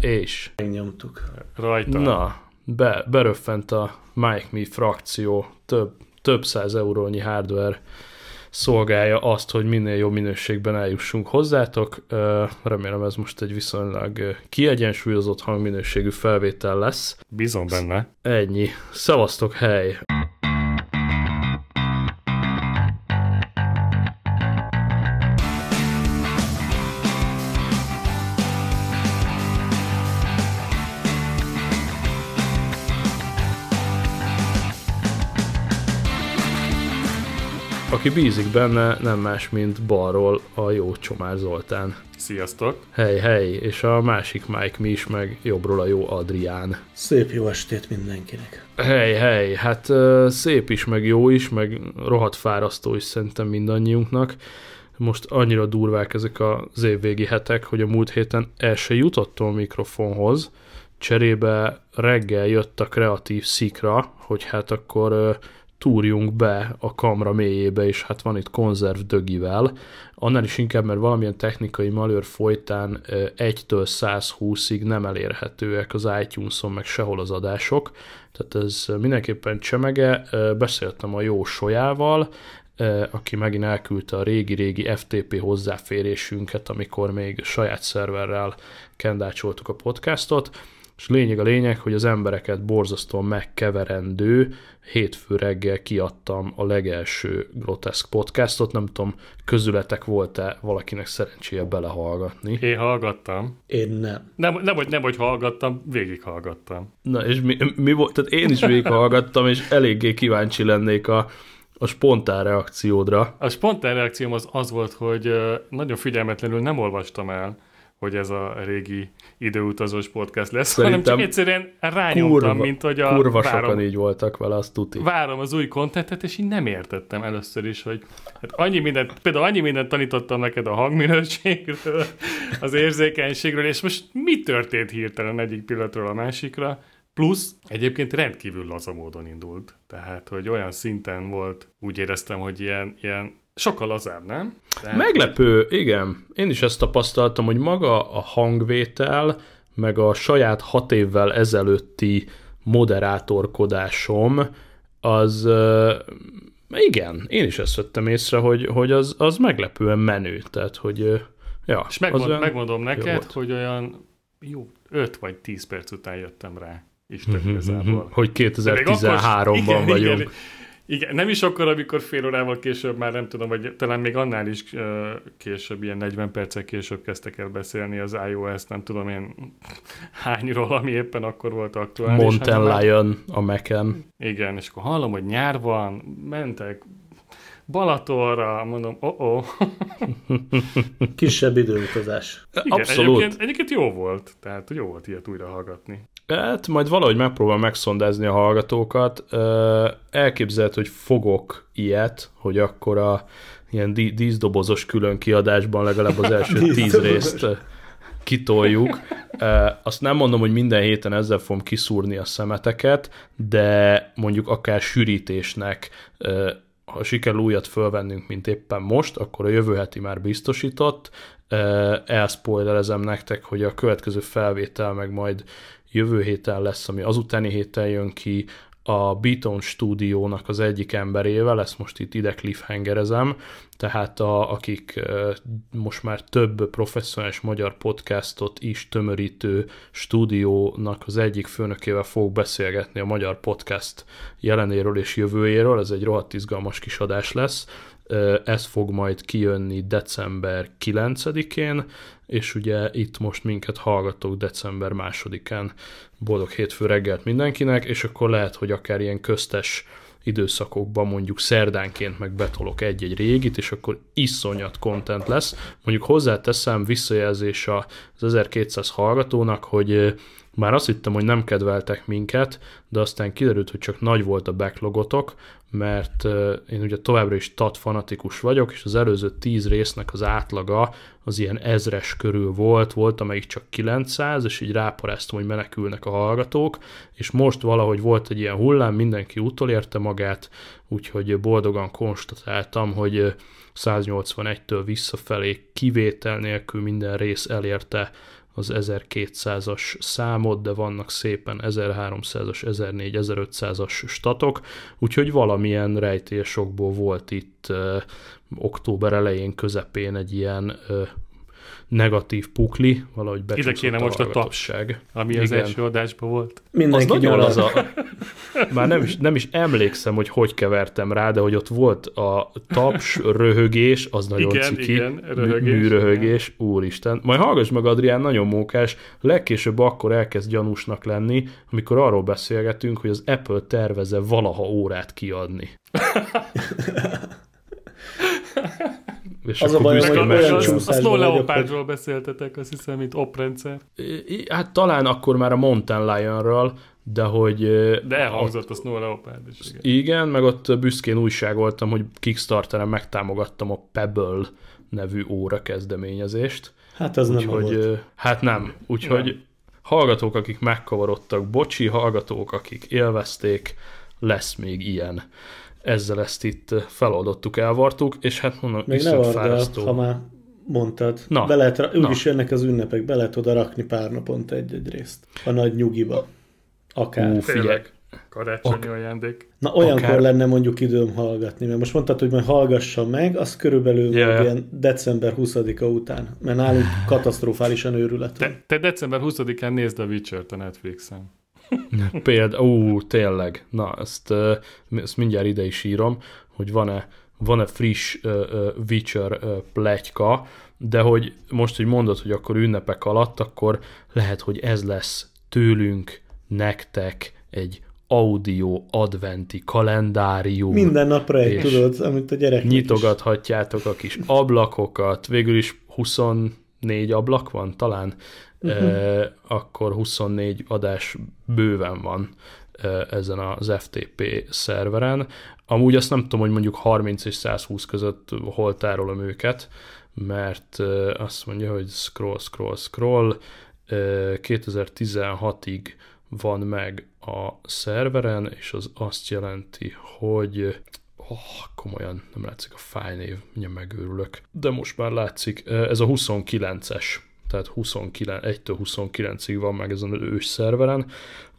És Megnyomtuk. Rajta. na, be, beröffent a Mike Me frakció több, több száz eurónyi hardware szolgálja azt, hogy minél jobb minőségben eljussunk hozzátok. Remélem ez most egy viszonylag kiegyensúlyozott hangminőségű felvétel lesz. Bízom benne. Ennyi. Szevasztok, hely! Aki bízik benne, nem más, mint balról a jó Csomár Zoltán. Sziasztok. Hely, hely, és a másik Mike mi is, meg jobbról a jó Adrián. Szép jó estét mindenkinek. Hely, hely, hát szép is, meg jó is, meg rohadt fárasztó is szerintem mindannyiunknak. Most annyira durvák ezek az évvégi hetek, hogy a múlt héten el se jutottam a mikrofonhoz. Cserébe reggel jött a kreatív szikra, hogy hát akkor túrjunk be a kamra mélyébe, és hát van itt konzerv dögivel. Annál is inkább, mert valamilyen technikai malőr folytán ö, 1-től 120-ig nem elérhetőek az iTunes-on, meg sehol az adások. Tehát ez mindenképpen csemege. Beszéltem a jó Solyával, aki megint elküldte a régi-régi FTP hozzáférésünket, amikor még saját szerverrel kendácsoltuk a podcastot, és lényeg a lényeg, hogy az embereket borzasztóan megkeverendő hétfő reggel kiadtam a legelső groteszk podcastot, nem tudom, közületek volt-e valakinek szerencséje belehallgatni. Én hallgattam. Én nem. Nem, nem, hogy, nem, hogy hallgattam, végighallgattam. Na, és mi, mi volt? Tehát én is végighallgattam, és eléggé kíváncsi lennék a, a spontán reakciódra. A spontán reakcióm az az volt, hogy nagyon figyelmetlenül nem olvastam el, hogy ez a régi időutazós podcast lesz, Szerintem hanem csak egyszerűen rányomtam, Kurva, mint hogy a kurva várom, sokan így voltak vele, azt tuti. várom az új kontentet, és így nem értettem először is, hogy hát annyi mindent, például annyi mindent tanítottam neked a hangminőségről, az érzékenységről, és most mi történt hirtelen egyik pillanatról a másikra, Plusz egyébként rendkívül laza módon indult. Tehát, hogy olyan szinten volt, úgy éreztem, hogy ilyen, ilyen sokkal lazább, nem? Tehát, Meglepő, igen. Én is ezt tapasztaltam, hogy maga a hangvétel, meg a saját hat évvel ezelőtti moderátorkodásom, az igen, én is ezt vettem észre, hogy, hogy az, az meglepően menő. Tehát, hogy ja, És megmond, olyan megmondom neked, volt. hogy olyan jó 5 vagy 10 perc után jöttem rá. Mhm, Isten igazából. hogy De még akkor- 2013-ban igen, vagyunk. Igen, igen, nem is akkor, amikor fél órával később, már nem tudom, vagy talán még annál is később, ilyen 40 perccel később kezdtek el beszélni az iOS, nem tudom én hányról, ami éppen akkor volt aktuális. Mountain már- Lion a Mac-en. Igen, és akkor hallom, hogy nyár van, mentek Balatonra, mondom, oh oh Kisebb időutazás. Igen, Abszolút. Egyébként, egyébként jó volt, tehát jó volt ilyet újra hallgatni. Hát majd valahogy megpróbál megszondázni a hallgatókat. Elképzelhet, hogy fogok ilyet, hogy akkor a ilyen dí- díszdobozos külön kiadásban legalább az első tíz részt kitoljuk. Azt nem mondom, hogy minden héten ezzel fogom kiszúrni a szemeteket, de mondjuk akár sűrítésnek ha sikerül újat fölvennünk, mint éppen most, akkor a jövő heti már biztosított. Elspoilerezem nektek, hogy a következő felvétel meg majd jövő héten lesz, ami azutáni héten jön ki, a Beaton stúdiónak az egyik emberével, ezt most itt ide cliffhangerezem, tehát a, akik most már több professzionális magyar podcastot is tömörítő stúdiónak az egyik főnökével fog beszélgetni a magyar podcast jelenéről és jövőjéről, ez egy rohadt izgalmas kis adás lesz, ez fog majd kijönni december 9-én, és ugye itt most minket hallgatók december 2-án. Boldog hétfő reggelt mindenkinek, és akkor lehet, hogy akár ilyen köztes időszakokban mondjuk szerdánként meg betolok egy-egy régit, és akkor iszonyat content lesz. Mondjuk hozzáteszem visszajelzés az 1200 hallgatónak, hogy már azt hittem, hogy nem kedveltek minket, de aztán kiderült, hogy csak nagy volt a backlogotok, mert én ugye továbbra is TAT fanatikus vagyok, és az előző 10 résznek az átlaga az ilyen ezres körül volt, volt amelyik csak 900, és így ráparáztam, hogy menekülnek a hallgatók, és most valahogy volt egy ilyen hullám, mindenki utolérte magát, úgyhogy boldogan konstatáltam, hogy ö, 181-től visszafelé kivétel nélkül minden rész elérte az 1200-as számot, de vannak szépen 1300-as, 1400, 1500-as statok, úgyhogy valamilyen rejtélyesokból volt itt október elején, közepén egy ilyen negatív pukli, valahogy Ide kéne most a taps, ami az Igen. első adásban volt. Az Mindenki nagyon nyaral. az a... Már nem is, nem is emlékszem, hogy hogy kevertem rá, de hogy ott volt a taps, röhögés, az nagyon Igen, ciki. igen, röhögés, Műröhögés, úristen. Majd hallgass meg, Adrián, nagyon mókás, legkésőbb akkor elkezd gyanúsnak lenni, amikor arról beszélgetünk, hogy az Apple terveze valaha órát kiadni. És Az a büszkén hogy olyan az, mesélem. a csúszásban Snow Leopardról beszéltetek, azt hiszem, mint oprendszer. I- Hát talán akkor már a Mountain Lion-ről, de hogy... De elhangzott a Snow Leopard is. Igen. Igen, meg ott büszkén újságoltam, hogy Kickstarteren megtámogattam a Pebble nevű óra kezdeményezést. Hát az nem Úgyhogy, volt. hát nem. Úgyhogy Nem. hallgatók, akik megkavarodtak, bocsi, hallgatók, akik élvezték, lesz még ilyen. Ezzel ezt itt feloldottuk, elvartuk, és hát mondom, Még ne vard el, ha már mondtad. Na, be lehet, úgyis jönnek az ünnepek, be lehet oda rakni pár naponta egy-egy részt. A nagy nyugiba. Akár. Ú, figyelj. Karácsonyi ajándék. Na olyankor akár- lenne mondjuk időm hallgatni, mert most mondtad, hogy majd hallgassam meg, az körülbelül yeah. ilyen december 20-a után, mert nálunk katasztrofálisan őrület. Te, te december 20-án nézd a Witcher-t a Netflixen. Például, ú, tényleg, na, ezt, ezt mindjárt ide is írom, hogy van-e, van-e friss uh, uh, Witcher uh, pletyka, de hogy most, hogy mondod, hogy akkor ünnepek alatt, akkor lehet, hogy ez lesz tőlünk, nektek egy audio adventi kalendárium. Minden napra egy, tudod, amit a gyerek Nyitogathatjátok a kis ablakokat, végül is 24 ablak van talán, uh-huh. akkor 24 adás bőven van ezen az FTP szerveren. Amúgy azt nem tudom, hogy mondjuk 30 és 120 között hol tárolom őket, mert azt mondja, hogy scroll, scroll, scroll, eh, 2016-ig van meg a szerveren, és az azt jelenti, hogy oh, komolyan nem látszik a fájnév, mindjárt megőrülök. De most már látszik, ez a 29-es, tehát 29, 1-től 29-ig van meg ezen az ős szerveren,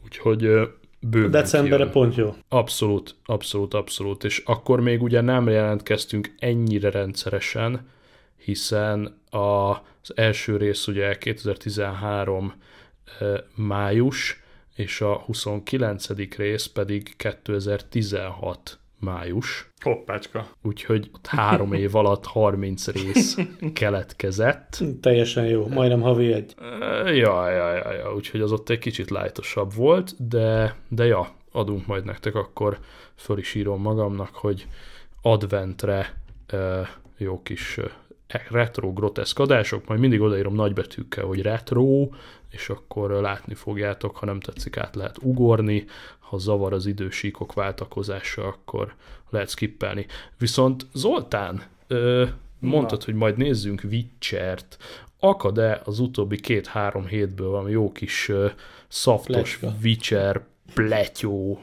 úgyhogy bőven Decemberre kijön. pont jó. Abszolút, abszolút, abszolút. És akkor még ugye nem jelentkeztünk ennyire rendszeresen, hiszen a, az első rész ugye 2013 eh, május, és a 29. rész pedig 2016 május. Hoppácska. Úgyhogy ott három év alatt 30 rész keletkezett. Teljesen jó, majdnem havi egy. Ja, ja, ja, ja, úgyhogy az ott egy kicsit lájtosabb volt, de, de ja, adunk majd nektek, akkor föl is írom magamnak, hogy adventre jó kis ö, retro, groteszk adások, majd mindig odaírom nagybetűkkel, hogy retro, és akkor ö, látni fogjátok, ha nem tetszik, át lehet ugorni, ha zavar az idősíkok váltakozása, akkor lehet skippelni. Viszont Zoltán, ö, mondtad, hogy majd nézzünk Witcher-t, akad-e az utóbbi két-három hétből valami jó kis uh, szaftos Pletyka. Witcher pletyó?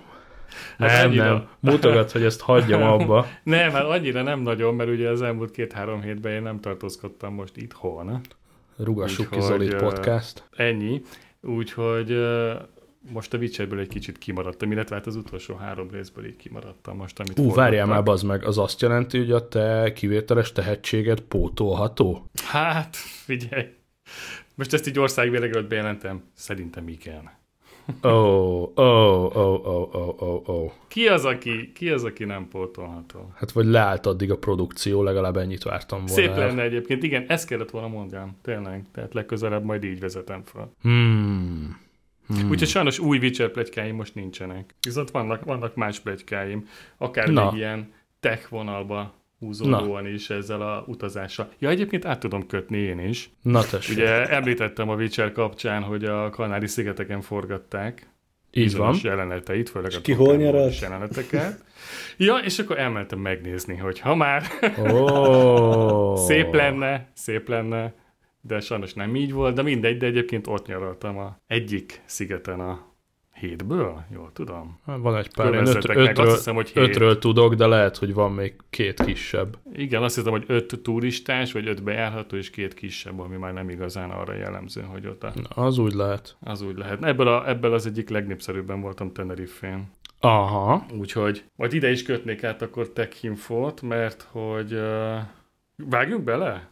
Hát Nem, annyira. nem. Mutogat, hogy ezt hagyjam abba. Nem, hát annyira nem nagyon, mert ugye az elmúlt két-három hétben én nem tartózkodtam most itthon. Rugassuk ki Úgyhogy, Zolit ö, podcast. Ennyi. Úgyhogy most a Witcherből egy kicsit kimaradtam, illetve hát az utolsó három részből így kimaradtam most, amit Ú, várjál már, bazd meg, az azt jelenti, hogy a te kivételes tehetséged pótolható? Hát, figyelj. Most ezt így országvélegelőtt bejelentem. Szerintem igen. Ó, ó, ó, ó, ó, ó, ó. Ki az, aki, ki az, aki nem pótolható? Hát vagy leállt addig a produkció, legalább ennyit vártam volna. Szép el. lenne egyébként, igen, ezt kellett volna mondjam, tényleg. Tehát legközelebb majd így vezetem fel. Hmm. Hmm. Úgyhogy sajnos új Witcher pletykáim most nincsenek. Viszont vannak, vannak más pletykáim, akár Na. még ilyen tech vonalba húzódóan is ezzel a utazással. Ja, egyébként át tudom kötni én is. Na tessék, Ugye említettem a Witcher kapcsán, hogy a Kanári-szigeteken forgatták így van. jeleneteit, főleg a ki hol Tokyo nyaralt? jeleneteket. Ja, és akkor elmentem megnézni, hogy ha már Ó. szép lenne, szép lenne, de sajnos nem így volt, de mindegy, de egyébként ott nyaraltam a egyik szigeten a Hétből? Jól tudom. Hát Van egy pár, én öt, meg, azt ötről, hiszem, hogy hét. ötről tudok, de lehet, hogy van még két kisebb. Igen, azt hiszem, hogy öt turistás, vagy öt bejárható, és két kisebb, ami már nem igazán arra jellemző, hogy ott a, Na, az úgy lehet. az úgy lehet. Ebből, a, ebből az egyik legnépszerűbben voltam Tenerife-n. Aha. Úgyhogy majd ide is kötnék át akkor Tech Infot, mert hogy uh, vágjunk bele?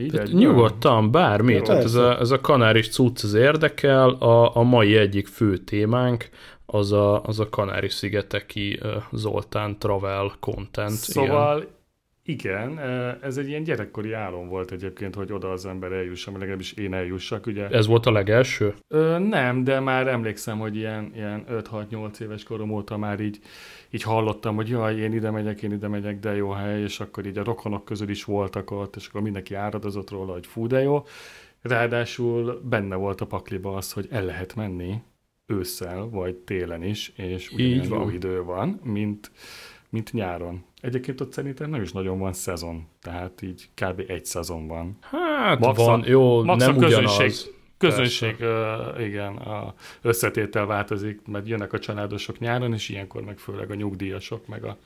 Így Tehát nyugodtan, bármit. Jó. Tehát ez a, ez a kanáris cucc az érdekel. A, a mai egyik fő témánk az a, az a Kanári-szigeteki Zoltán Travel Content. Szóval igen, eh, ez egy ilyen gyerekkori álom volt egyébként, hogy oda az ember eljusson, vagy legalábbis én eljussak, ugye. Igen. Ez volt a legelső? Ö, nem, de már emlékszem, hogy ilyen, ilyen 5-6-8 éves korom óta már így, így hallottam, hogy jaj, én ide megyek, én ide megyek, de jó hely, és akkor így a rokonok közül is voltak ott, és akkor mindenki áradozott róla, hogy fú, de jó. Ráadásul benne volt a pakliba az, hogy el lehet menni ősszel, vagy télen is, és ugyanilyen jó idő van, mint, mint nyáron. Egyébként ott szerintem nem is nagyon van szezon, tehát így kb. egy szezon van. Hát Max a- van, jó, max nem a közönség- ugyanaz. Közönség, uh, igen, a összetétel változik, mert jönnek a családosok nyáron, és ilyenkor meg főleg a nyugdíjasok, meg a,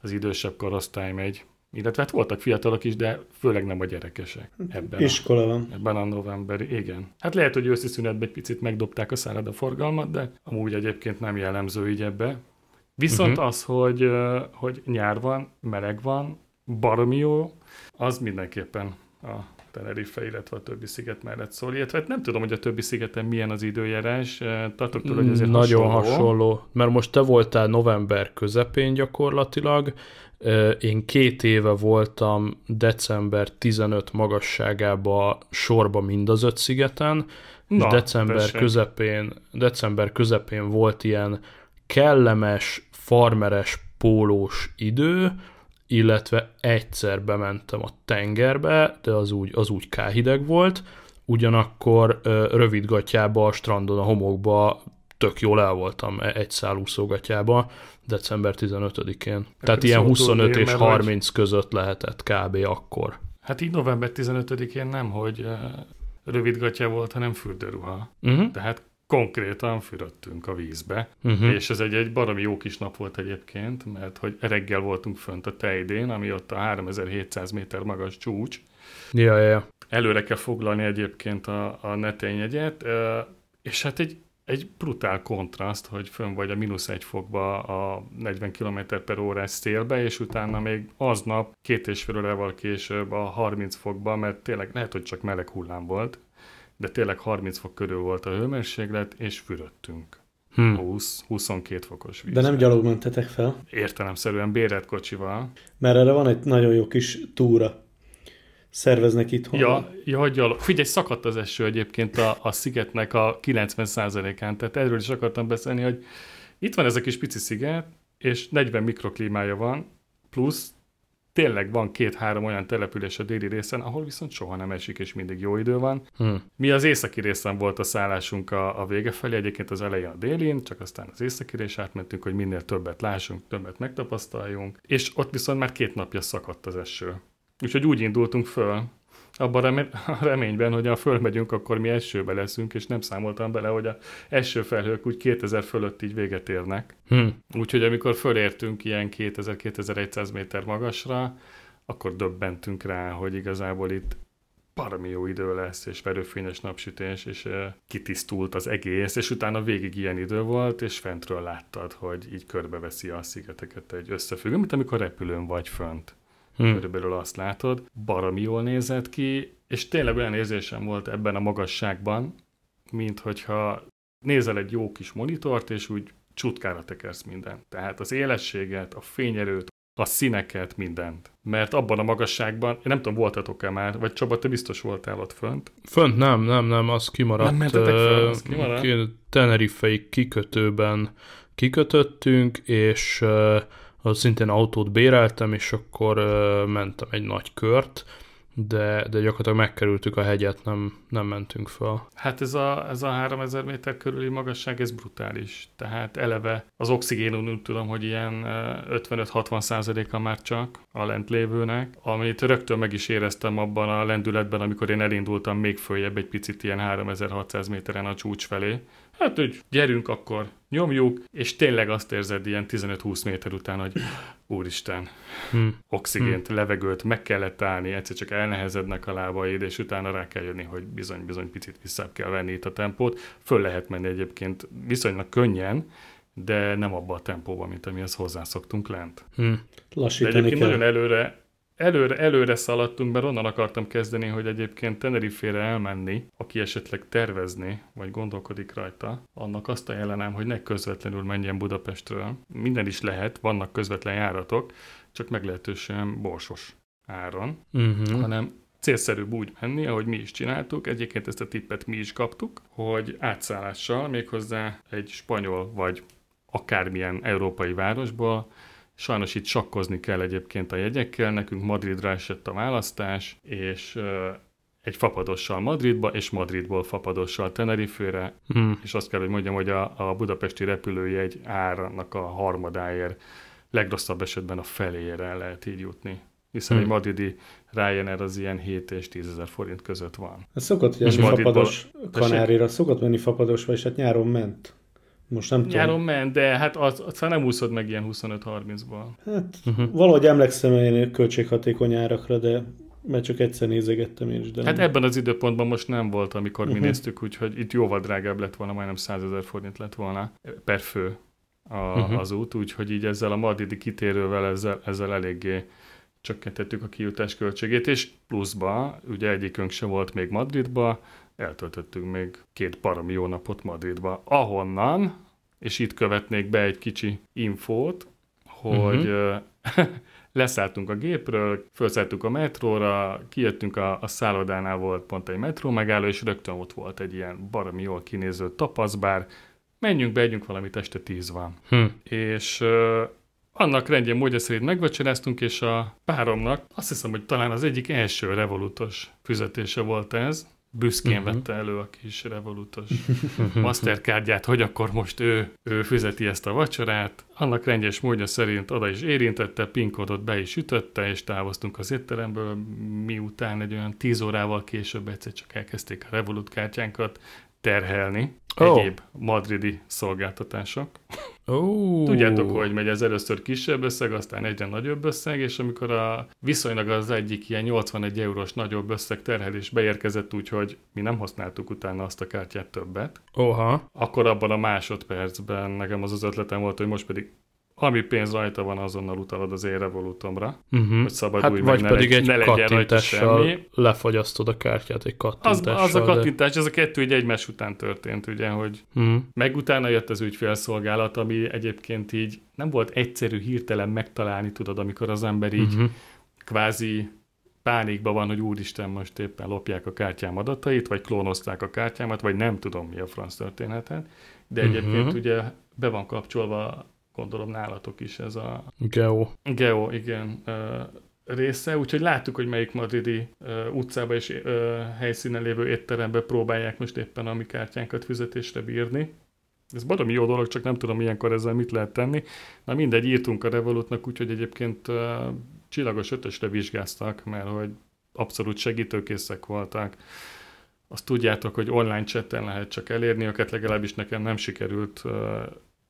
az idősebb korosztály megy. Illetve hát voltak fiatalok is, de főleg nem a gyerekesek ebben, a, Iskola van. ebben a novemberi, igen. Hát lehet, hogy őszi szünetben egy picit megdobták a szárad a forgalmat, de amúgy egyébként nem jellemző így ebbe. Viszont uh-huh. az, hogy, hogy nyár van, meleg van, baromi jó, az mindenképpen a Tenerife, illetve a többi sziget mellett szól. Illetve hát nem tudom, hogy a többi szigeten milyen az időjárás. Tartok tőle, hogy ezért Nagyon hasonló. hasonló. Mert most te voltál november közepén gyakorlatilag, én két éve voltam december 15 magasságába sorba mind az öt szigeten, és Na, december tessék. közepén, december közepén volt ilyen kellemes, farmeres, pólós idő, illetve egyszer bementem a tengerbe, de az úgy, az úgy káhideg volt, ugyanakkor rövidgatjába a strandon, a homokba tök jól el voltam e- egy szál úszógatjába december 15-én. Tehát ilyen szól 25 tudni, és mert 30 között lehetett kb. akkor. Hát így november 15-én nem, hogy rövidgatja volt, hanem fürdőruha. Uh-huh. Tehát konkrétan fürödtünk a vízbe, Uh-huh. és ez egy, egy baromi jó kis nap volt egyébként, mert hogy reggel voltunk fönt a Tejdén, ami ott a 3700 méter magas csúcs. Ja, ja, ja. Előre kell foglalni egyébként a, a netényegyet, és hát egy, egy brutál kontraszt, hogy fönn vagy a mínusz egy fokba a 40 km per órás szélbe, és utána még aznap két és fél órával később a 30 fokba, mert tényleg lehet, hogy csak meleg hullám volt, de tényleg 30 fok körül volt a hőmérséklet, és fürödtünk. Hm. 20, 22 fokos víz. De nem gyalog mentetek fel, Értelemszerűen bérelt kocsival. mert erre van egy nagyon jó kis túra. Szerveznek itthon. Ja, ja, hogy gyalog. Figyelj, szakadt az eső egyébként a, a szigetnek a 90%-án, tehát erről is akartam beszélni, hogy itt van ez a kis pici sziget, és 40 mikroklímája van, plusz tényleg van két-három olyan település a déli részen, ahol viszont soha nem esik, és mindig jó idő van. Hm. Mi az északi részen volt a szállásunk a, a vége felé, egyébként az elején a délin, csak aztán az északi részre átmentünk, hogy minél többet lássunk, többet megtapasztaljunk, és ott viszont már két napja szakadt az eső. Úgyhogy úgy indultunk föl, abban a reményben, hogy ha fölmegyünk, akkor mi esőbe leszünk, és nem számoltam bele, hogy a esőfelhők úgy 2000 fölött így véget érnek. Hm. Úgyhogy amikor fölértünk ilyen 2000-2100 méter magasra, akkor döbbentünk rá, hogy igazából itt baromi jó idő lesz, és verőfényes napsütés, és uh, kitisztult az egész, és utána végig ilyen idő volt, és fentről láttad, hogy így körbeveszi a szigeteket egy összefüggő, mint amikor repülőn vagy fönt. Hm. Körülbelül azt látod, baromi jól nézett ki, és tényleg olyan érzésem volt ebben a magasságban, mint hogyha nézel egy jó kis monitort, és úgy csutkára tekersz mindent. Tehát az élességet, a fényerőt, a színeket, mindent. Mert abban a magasságban, én nem tudom, voltatok-e már, vagy Csaba, te biztos voltál ott fönt. Fönt nem, nem, nem, az kimaradt. Nem mentetek föl, az kimaradt? ki- Tenerifei kikötőben kikötöttünk, és uh, az szintén autót béreltem, és akkor mentem egy nagy kört, de, de gyakorlatilag megkerültük a hegyet, nem, nem mentünk föl. Hát ez a, ez a 3000 méter körüli magasság, ez brutális. Tehát eleve az oxigénon úgy tudom, hogy ilyen ö, 55-60 százaléka már csak a lent lévőnek, amit rögtön meg is éreztem abban a lendületben, amikor én elindultam még följebb egy picit ilyen 3600 méteren a csúcs felé. Hát, hogy gyerünk akkor, nyomjuk, és tényleg azt érzed ilyen 15-20 méter után, hogy úristen, Hm. oxigént, hmm. levegőt, meg kellett állni, egyszer csak elnehezednek a lábaid, és utána rá kell jönni, hogy bizony-bizony picit vissza kell venni itt a tempót. Föl lehet menni egyébként viszonylag könnyen, de nem abba a tempóba, mint amihez hozzászoktunk lent. Hm. De Lassítani egyébként kell. nagyon előre, előre, előre szaladtunk, mert onnan akartam kezdeni, hogy egyébként Tenerife-re elmenni, aki esetleg tervezni, vagy gondolkodik rajta, annak azt ajánlanám, hogy ne közvetlenül menjen Budapestről. Minden is lehet, vannak közvetlen járatok, csak meglehetősen borsos áron, Uh-huh. hanem célszerűbb úgy menni, ahogy mi is csináltuk. Egyébként ezt a tippet mi is kaptuk, hogy átszállással méghozzá egy spanyol vagy akármilyen európai városból, sajnos itt sakkozni kell egyébként a jegyekkel, nekünk Madridra esett a választás, és egy fapadossal Madridba, és Madridból fapadossal Tenerife-re, Hm. és azt kell, hogy mondjam, hogy a, a budapesti repülőjegy árnak a harmadáért, legrosszabb esetben a feléért el lehet így jutni. Hiszen Hmm. egy madridi Ryanair az ilyen 7 és 10 ezer forint között van. Hát szokott jönni Madridból- fapados Kanárira, szokott menni fapadosba, és hát nyáron ment. Most nem tudom. Nyáron ment, de hát az, az nem úszod meg ilyen 25-30-ból. Hát Uh-huh. valahogy emlékszem én költséghatékony árakra, de mert csak egyszer nézegettem én is. De Hát nem. ebben az időpontban most nem volt, amikor mi Mhm. néztük, úgyhogy itt jóval drágább lett volna, majdnem 100 ezer forint lett volna per fő a, Mhm. az út, úgyhogy így ezzel a madridi kitérővel ezzel, ezzel eléggé csökkentettük a kijutás költségét, és pluszba, ugye egyikünk se volt még Madridba, eltöltöttünk még két parami jó napot Madridba, ahonnan, és itt követnék be egy kicsi infót, hogy Mhm. uh leszálltunk a gépről, felszálltunk a metróra, kijöttünk a, a szállodánál volt pont egy metró megálló, és rögtön ott volt egy ilyen baromi jól kinéző tapaszbár, menjünk be, együnk valamit, este tíz van. Hm. És annak rendjén módja szerint megvacsoráztunk, és a páromnak azt hiszem, hogy talán az egyik első revolutos fizetése volt ez, büszkén Mhm. vette elő a kis revolutos Mastercardját, hogy akkor most ő, ő fizeti ezt a vacsorát. Annak rendjes módja szerint oda is érintette, pinkódot be is ütötte, és távoztunk az étteremből, miután egy olyan 10 órával később egyszer csak elkezdték a Revolut kártyánkat terhelni. Ó. Egyéb madridi szolgáltatások. Ó. Tudjátok, hogy megy ez először kisebb összeg, aztán egyre nagyobb összeg, és amikor a viszonylag az egyik ilyen 81 eurós nagyobb összeg terhelés beérkezett, úgyhogy mi nem használtuk utána azt a kártyát többet, Oha. akkor abban a másodpercben nekem az az ötletem volt, hogy most pedig ami pénz rajta van, azonnal utalod az én revolutomra, Uh-huh. hogy szabadulj Hát, meg, vagy ne, pedig egy ne legyen rajta semmi. lefagyasztod a kártyát egy Az, kattintással. az a de- kattintás, ez a kettő így egymás után történt, ugye, hogy Hm. Meg utána jött az ügyfélszolgálat, ami egyébként így nem volt egyszerű hirtelen megtalálni, tudod, amikor az ember így Uh-huh. kvázi pánikban van, hogy úristen, most éppen lopják a kártyám adatait, vagy klónozták a kártyámat, vagy nem tudom, mi a franc történetet. De egyébként Mhm. ugye be van kapcsolva, gondolom nálatok is ez a Geo. Geo, igen, része, úgyhogy láttuk, hogy melyik madridi ö, utcába és ö, helyszínen lévő étterembe próbálják most éppen a mi kártyánkat fizetésre bírni. Ez baromi jó dolog, csak nem tudom ilyenkor ezzel mit lehet tenni. Na mindegy, írtunk a Revolutnak, úgyhogy egyébként ö, csillagos ötösre vizsgáztak, mert hogy abszolút segítőkészek voltak. Azt tudjátok, hogy online chatten lehet csak elérni őket, legalábbis nekem nem sikerült ö,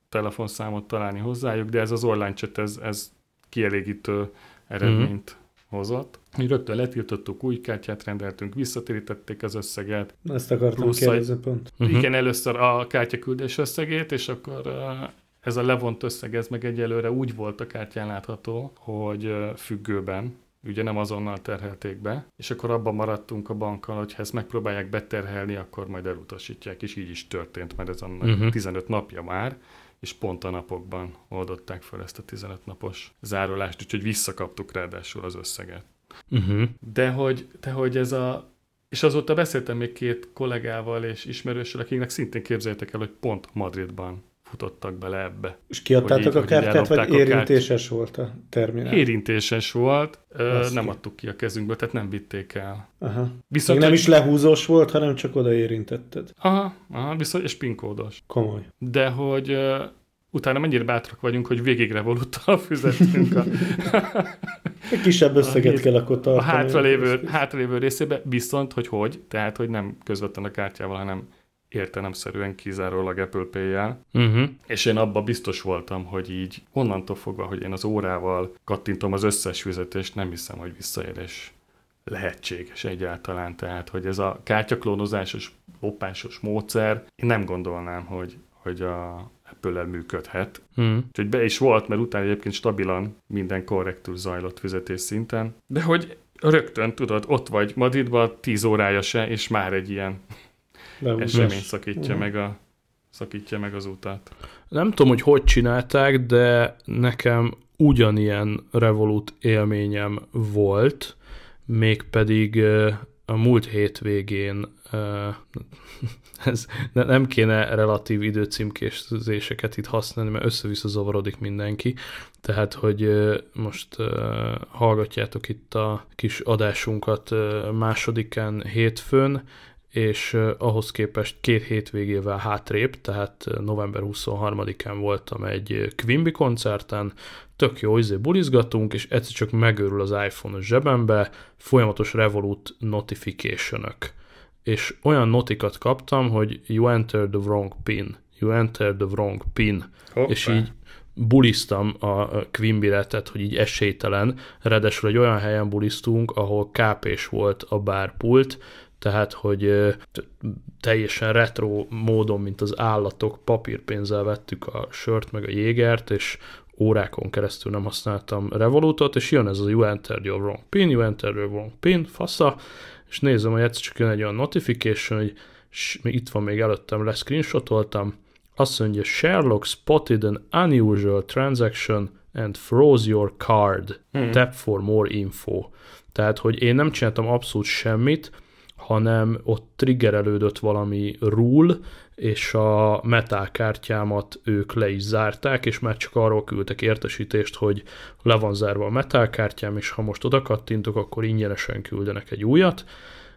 telefonszámot találni hozzájuk, de ez az online chat, ez, ez kielégítő eredményt hozott. Mi rögtön letiltottuk, új kártyát rendeltünk, visszatérítették az összeget. Ezt akartam Plusz kérdezni pont. Mhm. Uh-huh. Igen, először a kártyaküldés összegét, és akkor ez a levont összeg, ez meg egyelőre úgy volt a kártyán látható, hogy függőben, ugye nem azonnal terhelték be, és akkor abban maradtunk a bankkal, hogy ha ezt megpróbálják beterhelni, akkor majd elutasítják, és így is történt, mert ez annak uh-huh. 15 napja már, és pont a napokban oldották fel ezt a 15 napos zárolást, úgyhogy visszakaptuk ráadásul az összeget. Uh-huh. De hogy, de hogy ez a... És azóta beszéltem még két kollégával és ismerőssel, akiknek szintén képzeljétek el, hogy pont Madridban futottak bele ebbe. És kiadtátok így- a kártyát, vagy a kártyát. érintéses volt a terminál? Érintéses volt, Azt nem ki. adtuk ki a kezünkből, tehát nem vitték el. Aha. Viszont Még nem is lehúzós volt, hanem csak oda érintetted. Aha, aha, viszont, és pinkódos. Komoly. De hogy ö, utána mennyire bátrak vagyunk, hogy végig revoluttal fizettünk a, Egy kisebb összeget hét- kell akkor a tartani. hátralévő, hátralévő részébe, viszont, hogy hogy, tehát, hogy nem közvetlen a kártyával, hanem értelemszerűen kizárólag Apple Pay-jel, Uh-huh. és én abban biztos voltam, hogy így onnantól fogva, hogy én az órával kattintom az összes fizetést, nem hiszem, hogy visszaélés lehetséges egyáltalán. Tehát, hogy ez a kártyaklónozásos, lopásos módszer, én nem gondolnám, hogy, hogy a Apple-el működhet. Uh-huh. Úgyhogy be is volt, mert utána egyébként stabilan minden korrektül zajlott fizetés szinten. De hogy rögtön, tudod, ott vagy Madridban, 10 órája se, és már egy ilyen Nem, esemény szakítja Mhm. meg, a, szakítja meg az utat. Nem tudom, hogy hogy csinálták, de nekem ugyanilyen Revolut élményem volt, mégpedig a múlt hétvégén ez, ne- nem kéne relatív időcímkézéseket itt használni, mert össze-vissza zavarodik mindenki. Tehát, hogy most hallgatjátok itt a kis adásunkat másodikán hétfőn, és ahhoz képest két hétvégével hátrébb, tehát november 23-án voltam egy Quimby koncerten, tök jó, izé bulizgatunk, és egyszer csak megőrül az iPhone a zsebembe, folyamatos Revolut notification és olyan notikat kaptam, hogy you entered the wrong pin, you entered the wrong pin, Hoppá. és így buliztam a Quimby-re, tehát hogy így esélytelen, ráadásul egy olyan helyen buliztunk, ahol kápés volt a bárpult, tehát, hogy teljesen retro módon, mint az állatok, papírpénzzel vettük a sört, meg a jégert, és órákon keresztül nem használtam Revolutot, és jön ez a you entered your wrong pin, you entered your wrong pin, fasza, és nézem, hogy egyszer csak jön egy olyan notification, hogy itt van még előttem, leszcreenshotoltam, azt mondja, Sherlock spotted an unusual transaction and froze your card. Hmm. Tap for more info. Tehát, hogy én nem csináltam abszolút semmit, hanem ott triggerelődött valami rule, és a metal kártyámat ők le is zárták, és már csak arról küldtek értesítést, hogy le van zárva a metal kártyám, és ha most oda kattintok, akkor ingyenesen küldenek egy újat,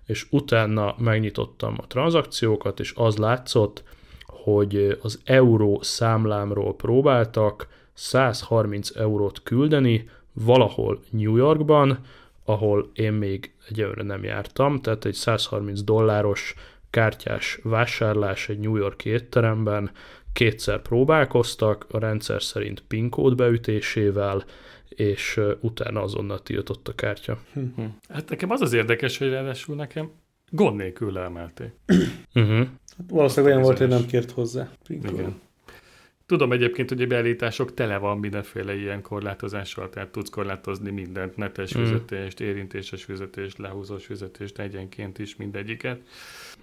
és utána megnyitottam a tranzakciókat, és az látszott, hogy az euró számlámról próbáltak 130 eurót küldeni valahol New Yorkban, ahol én még egyelőre nem jártam, tehát egy 130 dolláros kártyás vásárlás egy New Yorki étteremben, kétszer próbálkoztak, a rendszer szerint PIN kód beütésével, és utána azonnal tiltott a kártya. Hm. Hát nekem az az érdekes, hogy ráadásul nekem gond nélkül leemelték. Uh-huh. Hát valószínűleg olyan volt, hogy nem kért hozzá. Igen. Tudom egyébként, hogy a beállítások tele van mindenféle ilyen korlátozással, tehát tudsz korlátozni mindent, netes Mm. fizetést, érintéses fizetést, lehúzós fizetést, egyenként is mindegyiket.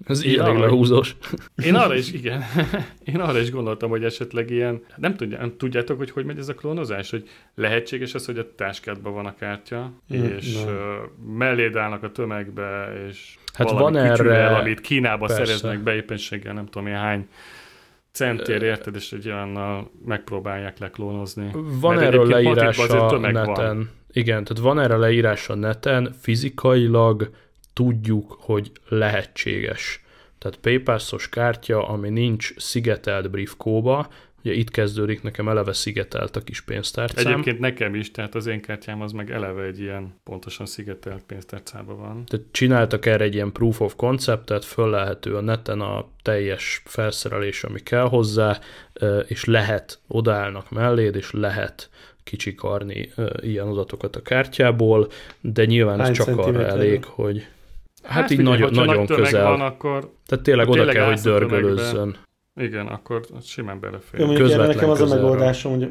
Ez elég hogy- lehúzós. Én arra is, igen, én arra is gondoltam, hogy esetleg ilyen, nem, tudja, nem tudjátok, hogy hogy megy ez a klónozás, hogy lehetséges az, hogy a táskádban van a kártya, Mm, és nem. melléd állnak a tömegbe, és Hát valami van erre- amit Kínába persze. szereznek be éppenséggel, nem tudom én hány centér, érted, és egy olyannal megpróbálják leklónozni. Van Mert erről leírás a van. neten. Igen, tehát van erre leírás a neten, fizikailag tudjuk, hogy lehetséges. Tehát PayPass-os kártya, ami nincs szigetelt briefkóba, ugye itt kezdődik, nekem eleve szigetelt a kis pénztárcám. Egyébként nekem is, tehát az én kártyám az meg eleve egy ilyen pontosan szigetelt pénztárcában van. Tehát csináltak erre egy ilyen proof of conceptet, föllelhető a neten a teljes felszerelés, ami kell hozzá, és lehet, odaállnak melléd, és lehet kicsikarni ilyen adatokat a kártyából, de nyilván ez Hány csak arra elég, hogy hát, így figyelj, nagyon, nagyon nagy közel. Van, akkor Tehát tényleg oda tényleg kell, hogy dörgölőzzön. Igen, akkor simán belefér. Jó, mondjuk erre Közvetlen nekem az a közelről. megoldásom, hogy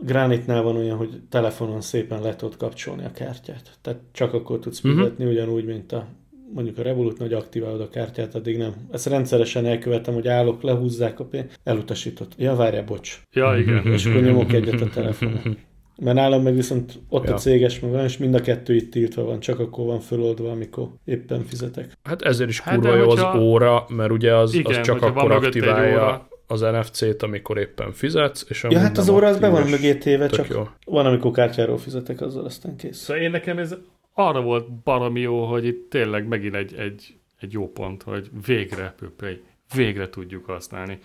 Granitnál van olyan, hogy telefonon szépen le tudod kapcsolni a kártyát. Tehát csak akkor tudsz Mhm. fizetni, uh-huh. ugyanúgy, mint a mondjuk a Revolut nagy aktiválod a kártyát, addig nem. Ezt rendszeresen elkövetem, hogy állok, lehúzzák a pénzt, elutasított. Ja, várjál, bocs. Ja, igen. És akkor nyomok egyet a telefonon. Mert nálam meg viszont ott Ja. a céges meg van, és mind a kettő itt tiltva van, csak akkor van föloldva, amikor éppen fizetek. Hát ezért is Hát kurva de jó az hogyha- óra, mert ugye az, Igen, az csak akkor aktiválja az NFC-t, amikor éppen fizetsz, és Ja, hát az óra az be van mögé téve, csak jó. van, amikor kártyáról fizetek, azzal aztán kész. Szóval én nekem ez arra volt baromi jó, hogy itt tényleg megint egy, egy, egy jó pont, hogy végre Apple Pay, végre tudjuk használni.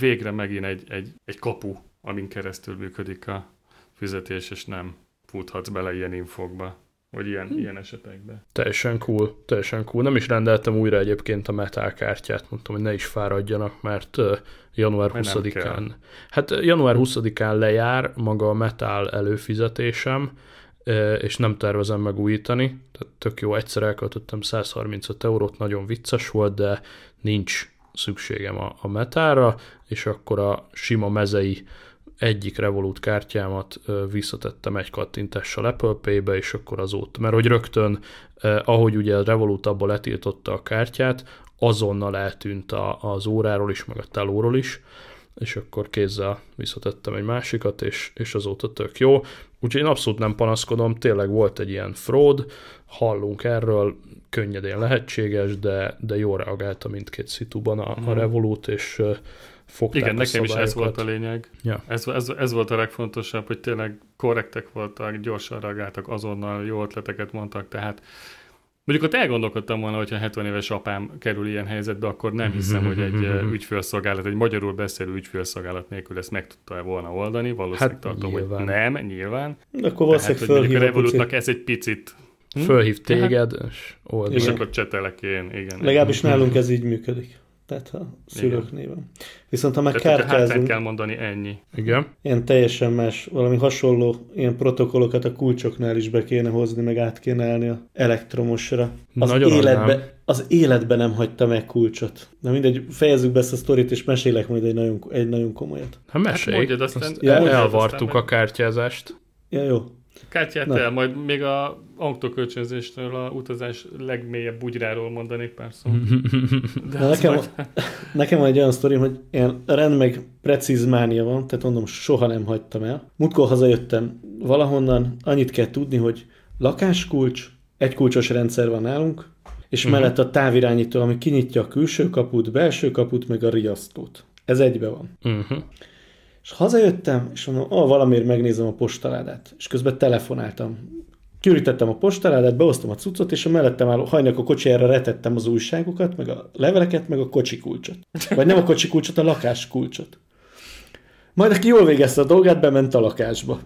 Végre megint egy, egy, egy kapu, amin keresztül működik a fizetés, és nem futhatsz bele ilyen infokba. Vagy ilyen, hm. ilyen esetekben. Teljesen cool, teljesen cool. Nem is rendeltem újra egyébként a Metal kártyát, mondtam, hogy ne is fáradjanak, mert január 20-án. Hát január 20-án lejár maga a Metal előfizetésem, és nem tervezem megújítani, tehát tök jó, egyszer elköltöttem 135 eurót, nagyon vicces volt, de nincs szükségem a, a metára, és akkor a sima mezei egyik Revolut kártyámat visszatettem egy kattintással Apple Pay-be, és akkor azóta, mert hogy rögtön, ahogy ugye a Revolut abból letiltotta a kártyát, azonnal eltűnt a, az óráról is, meg a telóról is, és akkor kézzel visszatettem egy másikat, és, és azóta tök jó. Úgyhogy én abszolút nem panaszkodom, tényleg volt egy ilyen fraud, hallunk erről, könnyedén lehetséges, de, de jól reagálta mindkét szituban a, a mhm. Revolut, és fogták Igen, nekem is ez volt a lényeg. Ja. Ez, ez, ez volt a legfontosabb, hogy tényleg korrektek voltak, gyorsan reagáltak, azonnal jó ötleteket mondtak, tehát Mondjuk ott elgondolkodtam volna, hogyha 70 éves apám kerül ilyen helyzetbe, akkor nem hiszem, hogy egy ügyfélszolgálat, egy magyarul beszélő ügyfélszolgálat nélkül ezt meg tudta volna oldani. Valószínűleg hát tartom, nyilván. hogy nem, nyilván. De akkor valószínűleg Tehát, a Revolutnak ez egy picit hm? Fölhív téged, és oldani. És akkor csetelek én, igen. Legalábbis nálunk ez így működik tehát a szülőknél van. Viszont ha meg kártyázunk... kell mondani ennyi. Igen. Ilyen teljesen más, valami hasonló ilyen protokollokat a kulcsoknál is be kéne hozni, meg át kéne állni a elektromosra. Az, Nagyon életbe, az életbe nem hagyta meg kulcsot. Na mindegy, fejezzük be ezt a sztorit, és mesélek majd egy nagyon, egy nagyon komolyat. Hát mesélj, hát mondjad, aztán, azt ja, elvartuk aztán a kártyázást. Ja, jó. Kártyát Na. el, majd még a autókölcsönzéstől a utazás legmélyebb bugyráról mondanék pár szó. De Na, nekem, majd... nekem van egy olyan sztori, hogy ilyen rend meg precíz mánia van, tehát mondom, soha nem hagytam el. Múltkor hazajöttem valahonnan, annyit kell tudni, hogy lakáskulcs, egy kulcsos rendszer van nálunk, és uh-huh. mellett a távirányító, ami kinyitja a külső kaput, belső kaput, meg a riasztót. Ez egybe van. Uh-huh. És hazajöttem, és mondom, ah, valamiért megnézem a postaládát. És közben telefonáltam. Kiürítettem a postaládát, behoztam a cuccot, és a mellettem álló hajnak a kocsijára retettem az újságokat, meg a leveleket, meg a kocsi kulcsot. Vagy nem a kocsi kulcsot, a lakás kulcsot. Majd aki jól végezte a dolgát, bement a lakásba.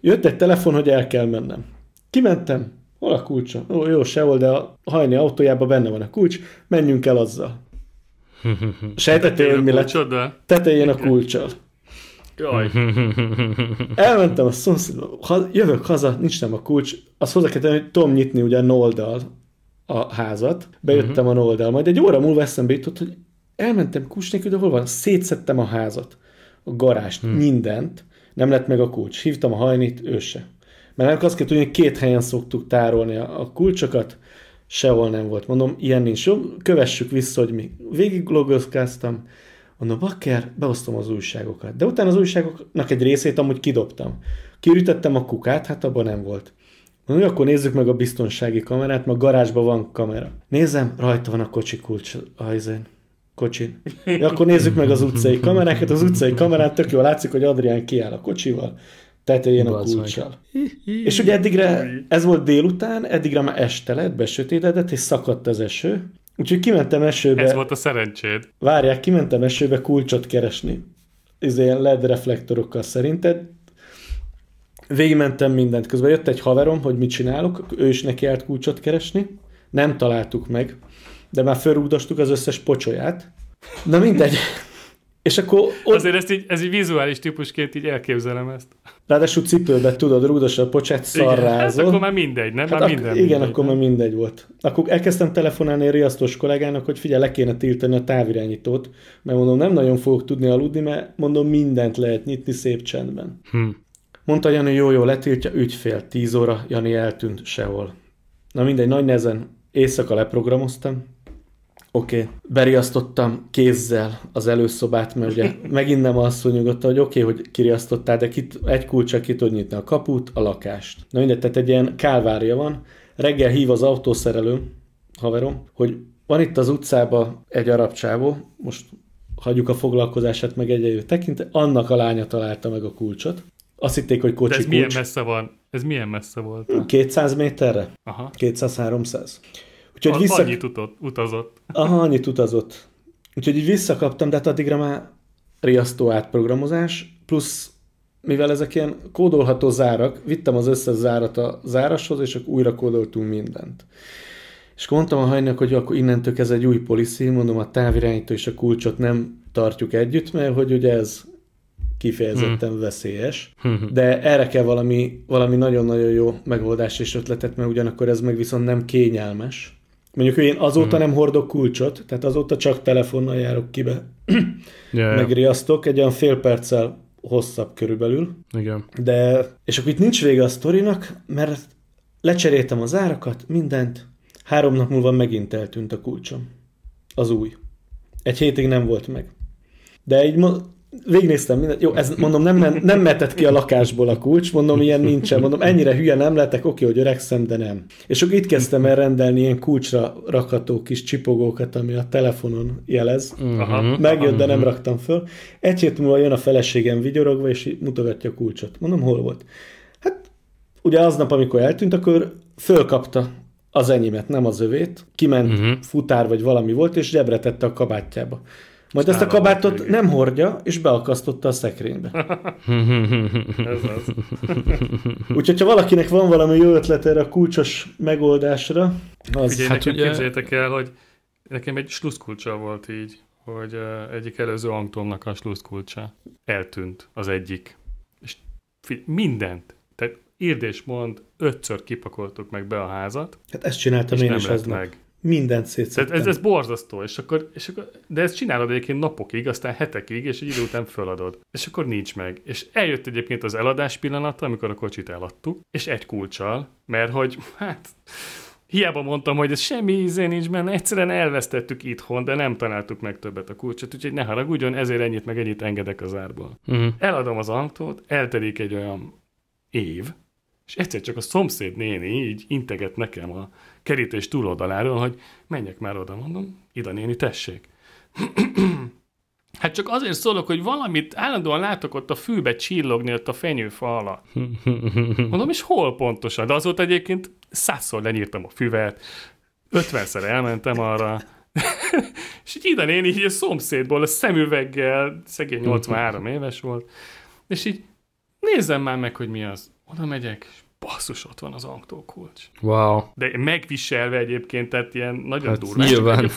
Jött egy telefon, hogy el kell mennem. Kimentem, hol a kulcsa? Ó, jó, sehol, de a hajni autójában benne van a kulcs, menjünk el azzal. Sejtettél, hogy mi lett? Tetején a kulcsal. Jaj. Elmentem a szomszédba, ha, jövök haza, nincs nem a kulcs, azt hozzá kell tenni, hogy tudom nyitni ugye a noldal a házat, bejöttem uh-huh. a noldal, majd egy óra múlva eszembe jutott, hogy elmentem kulcs nélkül, de hol van? Szétszettem a házat, a garást, uh-huh. mindent, nem lett meg a kulcs. Hívtam a hajnit, ő se. Mert azt kell tudni, hogy két helyen szoktuk tárolni a, a kulcsokat, sehol nem volt. Mondom, ilyen nincs. Jó, kövessük vissza, hogy mi. Végig logozkáztam, Mondom, bakker, beosztom az újságokat. De utána az újságoknak egy részét amúgy kidobtam. Kiürítettem a kukát, hát abban nem volt. Mondom, akkor nézzük meg a biztonsági kamerát, mert garázsban van kamera. Nézem, rajta van a kocsi kulcs ajzén. Kocsin. Ja, akkor nézzük meg az utcai kamerákat. Az utcai kamerát tök jól látszik, hogy Adrián kiáll a kocsival, tetején a kulcsal. És ugye eddigre, ez volt délután, eddigre már este lett, besötétedett, és szakadt az eső, Úgyhogy kimentem esőbe. Ez volt a szerencséd. Várják, kimentem esőbe kulcsot keresni. Ez ilyen LED reflektorokkal szerinted. Végigmentem mindent. Közben jött egy haverom, hogy mit csinálok. Ő is neki állt kulcsot keresni. Nem találtuk meg. De már fölrúgdostuk az összes pocsolyát. Na mindegy. És akkor... Ott... Azért ezt így, ez így vizuális típusként így elképzelem ezt. Ráadásul cipőbe tudod, rúdos a pocsát szarrázol. Hát akkor már mindegy, nem? Hát már minden ak- igen, mindegy, akkor nem? már mindegy volt. Akkor elkezdtem telefonálni a riasztós kollégának, hogy figyelj, le kéne tiltani a távirányítót, mert mondom, nem nagyon fogok tudni aludni, mert mondom, mindent lehet nyitni szép csendben. Hm. Mondta Jani, jó, jó, letiltja, ügyfél, 10 óra, Jani eltűnt sehol. Na mindegy, nagy nezen éjszaka leprogramoztam, Oké, okay. beriasztottam kézzel az előszobát, mert ugye megint nem azt nyugodtan, hogy oké, okay, hogy kiriasztottál, de kit, egy kulcsa ki tud nyitni a kaput, a lakást. Na mindegy, tehát egy ilyen kálvárja van. Reggel hív az autószerelő, haverom, hogy van itt az utcában egy arab csávó, most hagyjuk a foglalkozását meg egy tekint, annak a lánya találta meg a kulcsot. Azt hitték, hogy kocsi De ez kulcs. milyen messze van? Ez milyen messze volt? 200 méterre? Aha. 200-300. Úgyhogy a, vissza... Annyit utott, utazott. Aha, annyit utazott. Úgyhogy így visszakaptam, de hát addigra már riasztó átprogramozás, plusz mivel ezek ilyen kódolható zárak, vittem az összes zárat a zárashoz, és akkor újra kódoltunk mindent. És mondtam a hajnak, hogy akkor innentől ez egy új policy, mondom, a távirányító és a kulcsot nem tartjuk együtt, mert hogy ugye ez kifejezetten hmm. veszélyes, hmm. de erre kell valami, valami nagyon-nagyon jó megoldás és ötletet, mert ugyanakkor ez meg viszont nem kényelmes. Mondjuk én azóta hmm. nem hordok kulcsot, tehát azóta csak telefonnal járok kibe, yeah, megriasztok, egy olyan fél perccel hosszabb körülbelül. Igen. De, és akkor itt nincs vége a sztorinak, mert lecseréltem az árakat, mindent, három nap múlva megint eltűnt a kulcsom. Az új. Egy hétig nem volt meg. De így végignéztem mindent. Jó, ez mondom, nem, nem metett ki a lakásból a kulcs, mondom, ilyen nincsen. Mondom, ennyire hülye nem lettek, oké, hogy öregszem, de nem. És akkor itt kezdtem el rendelni ilyen kulcsra rakható kis csipogókat, ami a telefonon jelez. Uh-huh. Megjött, de nem raktam föl. Egy hét múlva jön a feleségem vigyorogva, és mutogatja a kulcsot. Mondom, hol volt? Hát, ugye aznap, amikor eltűnt, akkor fölkapta az enyémet, nem az övét, kiment uh-huh. futár vagy valami volt, és zsebre tette a kabátjába. Majd ezt a kabátot végig. nem hordja, és beakasztotta a szekrénybe. Ez az. Úgyhogy, ha valakinek van valami jó ötlet erre a kulcsos megoldásra, az... Ugye, hát nekem ugye... képzeljétek el, hogy nekem egy sluszkulcsa volt így, hogy egyik előző Antonnak a sluszkulcsa eltűnt az egyik. És mindent, tehát írd és mond, ötször kipakoltuk meg be a házat. Hát ezt csináltam én is aznap. meg. Mindent szétszedtem. Ez, ez borzasztó, és akkor, és akkor, de ezt csinálod egyébként napokig, aztán hetekig, és egy idő után föladod. És akkor nincs meg. És eljött egyébként az eladás pillanata, amikor a kocsit eladtuk, és egy kulcsal, mert hogy, hát, hiába mondtam, hogy ez semmi íze nincs benne, egyszerűen elvesztettük itthon, de nem találtuk meg többet a kulcsot, úgyhogy ne haragudjon, ezért ennyit meg ennyit engedek az árból. Uh-huh. Eladom az autót, eltelik egy olyan év, és egyszer csak a szomszéd néni így integet nekem a kerítés túloldaláról, hogy menjek már oda, mondom, Ida néni, tessék. hát csak azért szólok, hogy valamit állandóan látok ott a fűbe csillogni ott a fenyőfa alatt. Mondom, és hol pontosan? De azóta egyébként százszor lenyírtam a füvet, ötvenszer elmentem arra, és így Ida néni így a szomszédból a szemüveggel, szegény 83 éves volt, és így nézzem már meg, hogy mi az. Oda megyek, és basszus, ott van az autókulcs. Wow. De megviselve egyébként, tehát ilyen nagyon hát durva. Nyilván.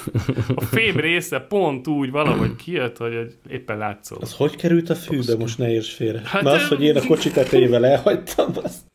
A fém része pont úgy valahogy kijött, hogy éppen látszol. Az hogy került a fűbe? Most ne érts félre. Hát, Mert az, hogy én a kocsi tetejével elhagytam, azt...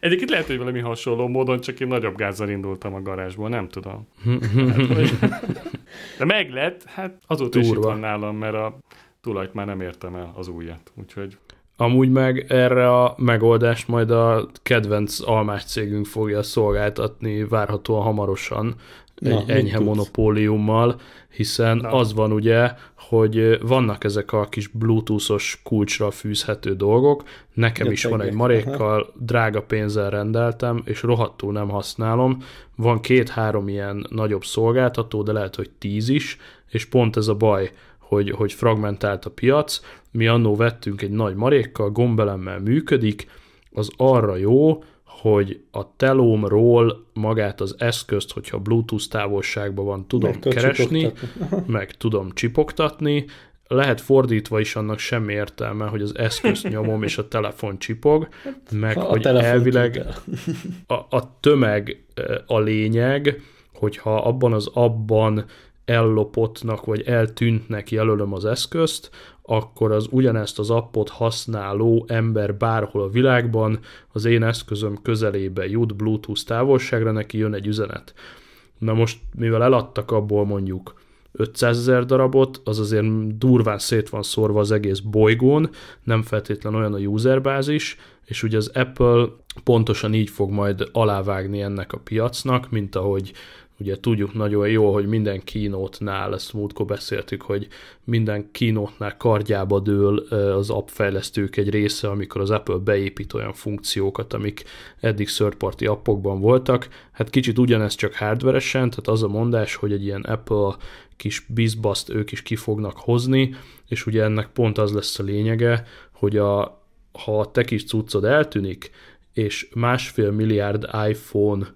Egyébként lehet, hogy valami hasonló módon, csak én nagyobb gázzal indultam a garázsból, nem tudom. De meg lett, hát azóta Durva. is itt van nálam, mert a tulajt már nem értem el az újat. Úgyhogy Amúgy meg erre a megoldást majd a kedvenc almás cégünk fogja szolgáltatni várhatóan hamarosan Na, egy enyhe tudsz? monopóliummal, hiszen Na. az van ugye, hogy vannak ezek a kis bluetoothos kulcsra fűzhető dolgok, nekem ja, is van egy marékkal, aha. drága pénzzel rendeltem, és rohadtul nem használom. Van két-három ilyen nagyobb szolgáltató, de lehet, hogy tíz is, és pont ez a baj, hogy, hogy fragmentált a piac. Mi annó vettünk egy nagy marékkal, gombelemmel működik, az arra jó, hogy a telómról magát az eszközt, hogyha Bluetooth távolságban van, tudom meg keresni, meg tudom csipogtatni, lehet fordítva is annak semmi értelme, hogy az eszközt nyomom, és a telefon csipog, meg a hogy elvileg a, a tömeg a lényeg, hogyha abban az abban ellopottnak vagy eltűntnek jelölöm az eszközt, akkor az ugyanezt az appot használó ember bárhol a világban az én eszközöm közelébe jut Bluetooth távolságra, neki jön egy üzenet. Na most, mivel eladtak abból mondjuk 500 ezer darabot, az azért durván szét van szórva az egész bolygón, nem feltétlen olyan a userbázis, és ugye az Apple pontosan így fog majd alávágni ennek a piacnak, mint ahogy Ugye tudjuk nagyon jó, hogy minden kínótnál, ezt múltkor beszéltük, hogy minden kínótnál kardjába dől az appfejlesztők egy része, amikor az Apple beépít olyan funkciókat, amik eddig third party appokban voltak. Hát kicsit ugyanez csak hardveresen, tehát az a mondás, hogy egy ilyen Apple kis bizbaszt ők is ki fognak hozni, és ugye ennek pont az lesz a lényege, hogy a, ha a te kis cuccod eltűnik, és másfél milliárd iPhone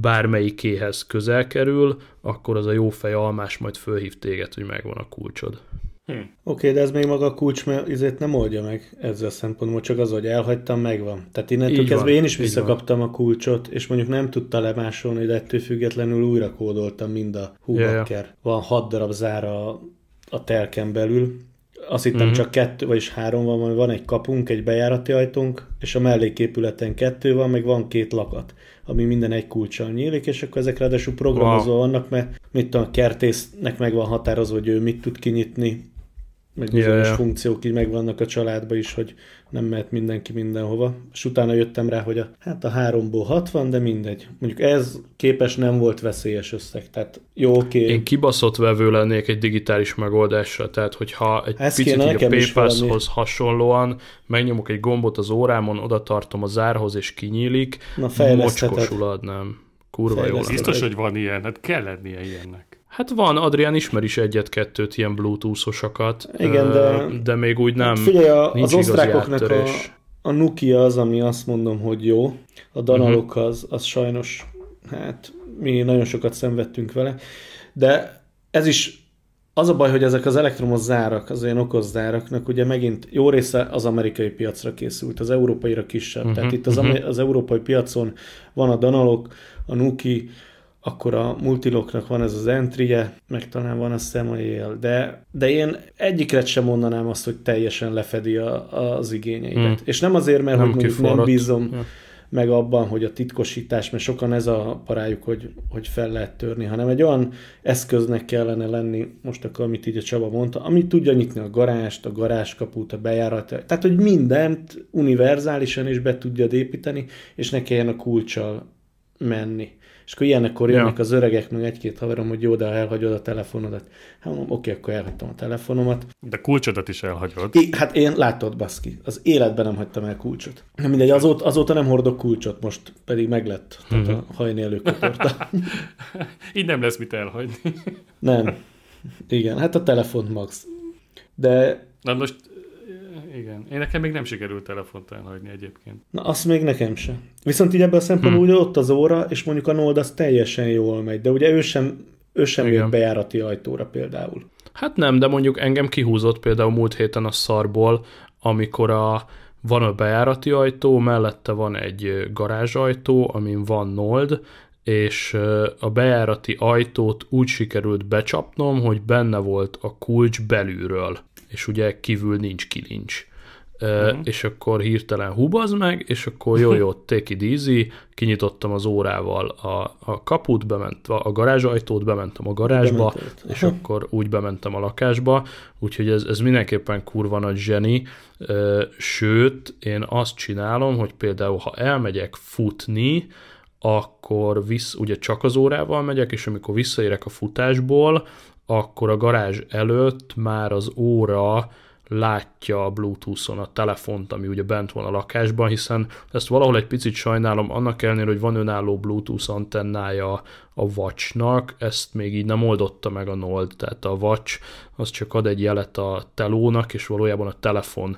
bármelyikéhez közel kerül, akkor az a jó fej almás majd fölhív téged, hogy megvan a kulcsod. Hm. Oké, okay, de ez még maga a kulcs, mert ezért nem oldja meg ezzel a szempontból, csak az, hogy elhagytam, megvan. Tehát innentől kezdve én is visszakaptam a kulcsot, és mondjuk nem tudta lemásolni, de ettől függetlenül újra kódoltam mind a húbakker. Yeah, yeah. Van hat darab zára a, a telken belül, azt hittem uh-huh. csak kettő, vagyis három van, van egy kapunk, egy bejárati ajtónk, és a melléképületen kettő van, meg van két lakat, ami minden egy kulcsal nyílik, és akkor ezek ráadásul programozva wow. vannak, mert mit tudom, a kertésznek meg van határozva, hogy ő mit tud kinyitni, meg bizonyos yeah, yeah. funkciók így megvannak a családba is, hogy nem mehet mindenki mindenhova. És utána jöttem rá, hogy a, hát a háromból 60, de mindegy. Mondjuk ez képes nem volt veszélyes összeg, tehát jó, oké. Okay. Én kibaszott vevő lennék egy digitális megoldásra, tehát hogyha egy Ez picit a PayPass-hoz hasonlóan megnyomok egy gombot az órámon, oda tartom a zárhoz és kinyílik, Na, mocskosul adnám. Kurva jó Biztos, hogy van ilyen, hát kell lennie ilyennek. Hát van, Adrián ismer is egyet-kettőt ilyen bluetooth-osokat, Igen, de, de még úgy nem. Figyelj, a, az osztrákoknak a, a Nokia az, ami azt mondom, hogy jó, a Danalok uh-huh. az, az sajnos, hát mi nagyon sokat szenvedtünk vele, de ez is az a baj, hogy ezek az elektromos zárak, az olyan okos záraknak ugye megint jó része az amerikai piacra készült, az európaira kisebb. Uh-huh, Tehát itt az, uh-huh. az európai piacon van a Danalok, a Nuki, akkor a multiloknak van ez az entrie, meg talán van a Semail, de, de én egyikre sem mondanám azt, hogy teljesen lefedi a, az igényeidet. Hmm. És nem azért, mert nem, hogy nem bízom ja. meg abban, hogy a titkosítás, mert sokan ez a parájuk, hogy, hogy fel lehet törni, hanem egy olyan eszköznek kellene lenni, most akkor, amit így a Csaba mondta, ami tudja nyitni a garást, a garázskaput, a bejárat, tehát, hogy mindent univerzálisan is be tudja építeni, és ne kelljen a kulcsal menni. És akkor ilyenekkor jönnek ja. az öregek, meg egy-két haverom, hogy jó, de elhagyod a telefonodat. Hát mondom, oké, akkor elhagytam a telefonomat. De kulcsodat is elhagyod. I, hát én látod, baszki, az életben nem hagytam el kulcsot. Nem mindegy, azóta, azóta nem hordok kulcsot, most pedig meglett tehát a mhm. hajni előkotorta. Így nem lesz mit elhagyni. nem. Igen, hát a telefon max. De... Na most igen. Én nekem még nem sikerült telefont elhagyni egyébként. Na, azt még nekem sem. Viszont így ebben a szempontból hmm. ugye ott az óra, és mondjuk a Nold az teljesen jól megy, de ugye ő sem, ő sem jött bejárati ajtóra például. Hát nem, de mondjuk engem kihúzott például múlt héten a szarból, amikor a, van a bejárati ajtó, mellette van egy garázsajtó, amin van Nold, és a bejárati ajtót úgy sikerült becsapnom, hogy benne volt a kulcs belülről és ugye kívül nincs kilincs. Uh-huh. és akkor hirtelen hubaz meg, és akkor jó, jó, take it easy, kinyitottam az órával a, a kaput, bement a garázsajtót, bementem a garázsba, Bementett. és akkor úgy bementem a lakásba, úgyhogy ez, ez mindenképpen kurva nagy zseni, sőt, én azt csinálom, hogy például, ha elmegyek futni, akkor visz, ugye csak az órával megyek, és amikor visszaérek a futásból, akkor a garázs előtt már az óra látja a Bluetooth-on a telefont, ami ugye bent van a lakásban, hiszen ezt valahol egy picit sajnálom, annak ellenére, hogy van önálló Bluetooth antennája a Watchnak, ezt még így nem oldotta meg a Nold, tehát a Watch az csak ad egy jelet a telónak, és valójában a telefon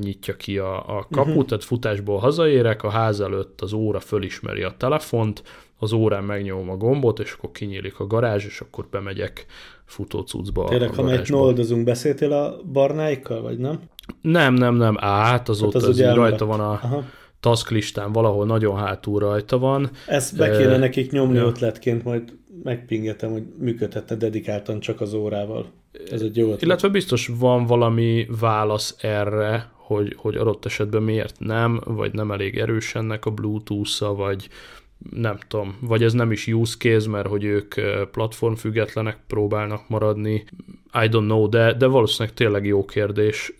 nyitja ki a, a kaput, uh-huh. tehát futásból hazaérek, a ház előtt az óra fölismeri a telefont, az órán megnyomom a gombot, és akkor kinyílik a garázs, és akkor bemegyek futócucba. Tényleg, ha megy noldozunk, beszéltél a barnáikkal, vagy nem? Nem, nem, nem. Á, hát azóta hát az, az rajta van a Aha. task listán, valahol nagyon hátul rajta van. Ezt be kéne nekik nyomni ja. ötletként, majd megpingetem, hogy működhetne dedikáltan csak az órával. Ez egy jó ötlet. Illetve biztos van valami válasz erre, hogy, hogy adott esetben miért nem, vagy nem elég erős ennek a Bluetooth-a, vagy nem tudom, vagy ez nem is use case, mert hogy ők platformfüggetlenek próbálnak maradni, I don't know, de, de valószínűleg tényleg jó kérdés.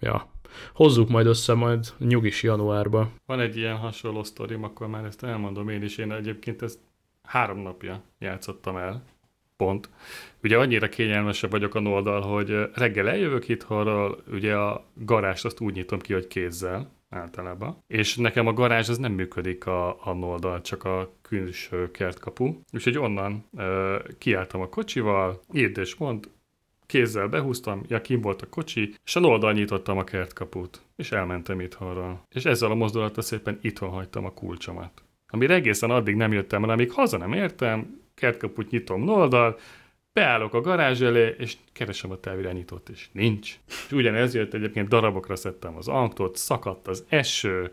Ja, hozzuk majd össze majd nyugis januárba. Van egy ilyen hasonló sztorim, akkor már ezt elmondom én is. Én egyébként ezt három napja játszottam el, pont. Ugye annyira kényelmesebb vagyok a oldal, hogy reggel eljövök itthonról, ugye a garást azt úgy nyitom ki, hogy kézzel, általában. És nekem a garázs az nem működik a, a oldal, csak a külső kertkapu. Úgyhogy onnan ö, kiálltam a kocsival, és mond, kézzel behúztam, ja, kim volt a kocsi, és a oldal nyitottam a kertkaput, és elmentem itthonról. És ezzel a mozdulattal szépen itthon hagytam a kulcsomat. Amire egészen addig nem jöttem el, amíg haza nem értem, kertkaput nyitom oldal, beállok a garázs elé, és keresem a távirányítót, és nincs. És ugyanez jött egyébként, darabokra szedtem az autót, szakadt az eső,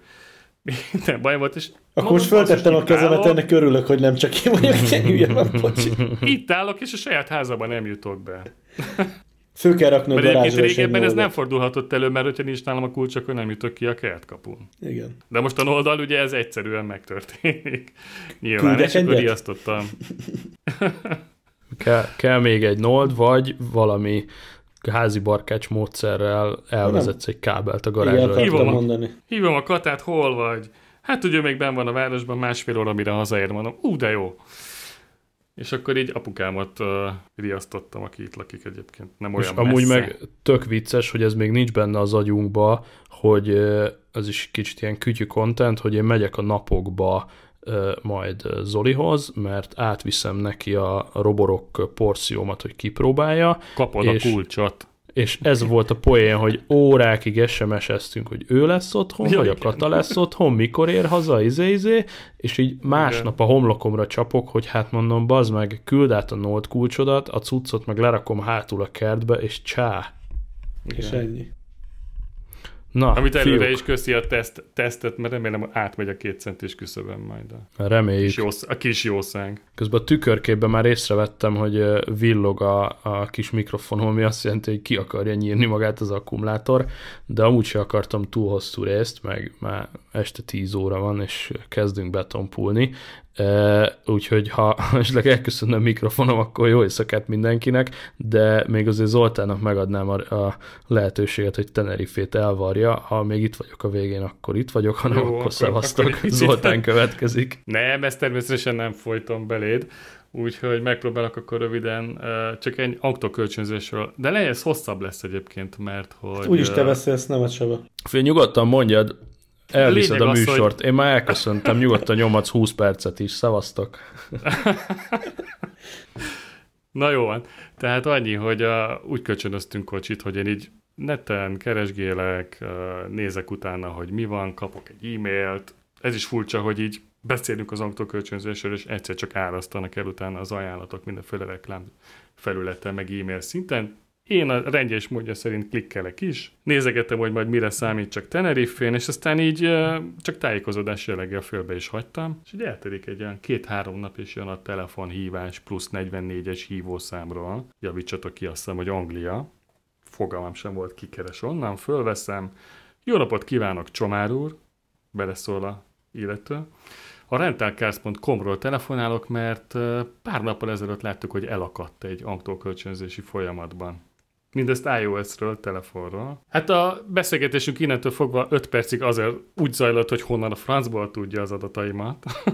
minden baj volt, és Akkor most föltettem a kezemet, ennek örülök, hogy nem csak én vagyok, hülye van, bocsi. Itt állok, és a saját házában nem jutok be. Fő kell rakni a garázsra régebben ez nem fordulhatott elő, mert hogyha nincs nálam a kulcs, akkor nem jutok ki a kertkapun. Igen. De most a oldal ugye ez egyszerűen megtörténik. Nyilván, Küldek és akkor riasztottam. Kell, kell még egy nold, vagy valami házi barkács módszerrel elvezetsz egy kábelt a garázsra. Hívom a- mondani. Hívom a katát, hol vagy? Hát ugye még benn van a városban, másfél óra, mire hazaér, mondom, ú, de jó. És akkor így apukámat uh, riasztottam, aki itt lakik egyébként, nem És olyan amúgy messze. meg tök vicces, hogy ez még nincs benne az agyunkba, hogy ö, ez is kicsit ilyen kütyű content, hogy én megyek a napokba majd Zolihoz, mert átviszem neki a a roborok porciómat, hogy kipróbálja, Kapod és- a kulcsot. és ez volt a poén, hogy órákig SMS-eztünk, hogy ő lesz otthon, Ja, vagy a igen. Kata lesz otthon, mikor ér haza, izé, izé, és így másnap a homlokomra csapok, hogy hát mondom, bazd meg, küld át a Nold kulcsodat, a cuccot meg lerakom hátul a kertbe, és csá. És ennyi. Na, Amit előre fiúk, is köszi a teszt, tesztet, mert remélem átmegy a két centis küszöbön majd a reméljük. kis, jósz, a kis jószág. Közben a tükörképben már észrevettem, hogy villog a, a kis mikrofonom, ami azt jelenti, hogy ki akarja nyírni magát az akkumulátor, de amúgy se akartam túl hosszú részt, meg már este 10 óra van, és kezdünk betonpulni. Úgyhogy ha esetleg elköszönne a mikrofonom, akkor jó éjszakát mindenkinek, de még azért Zoltánnak megadnám a, a lehetőséget, hogy Tenerifét elvarja. Ha még itt vagyok a végén, akkor itt vagyok, hanem Jó, jó, akkor, akkor- szevasztok. akkor Zoltán következik. Nem, ezt természetesen nem folytom beléd, úgyhogy megpróbálok akkor röviden csak egy autókölcsönzésről, de le, ez hosszabb lesz egyébként, mert hogy... Úgyis te ö, beszélsz, nem a Csaba. Fél, nyugodtan mondjad, elviszed Lényeg a az, műsort. Én már elköszöntem, nyugodtan nyomadsz 20 percet is. Szevasztok. Na jó van. Tehát annyi, hogy uh, úgy kölcsönöztünk kocsit, hogy én így neten keresgélek, nézek utána, hogy mi van, kapok egy e-mailt. Ez is furcsa, hogy így beszélünk az autókölcsönzésről, és egyszer csak árasztanak el utána az ajánlatok mindenféle reklám felületen, meg e-mail szinten. Én a rendjes módja szerint klikkelek is, nézegetem, hogy majd mire számít csak Tenerife-én, és aztán így csak tájékozódás jelleggel félbe is hagytam, és így eltelik egy olyan két-három nap, és jön a telefonhívás plusz 44-es hívószámról. Javítsatok ki, azt hiszem, hogy Anglia. Fogalmam sem volt, kikeres onnan, fölveszem. Jó napot kívánok, Csomár úr! Beleszól a illető. A rentalcars.com-ról telefonálok, mert pár nappal ezelőtt láttuk, hogy elakadt egy autókölcsönzési folyamatban. Mindezt iOS-ről, telefonról. Hát a beszélgetésünk innentől fogva 5 percig azért úgy zajlott, hogy honnan a francból tudja az adataimat.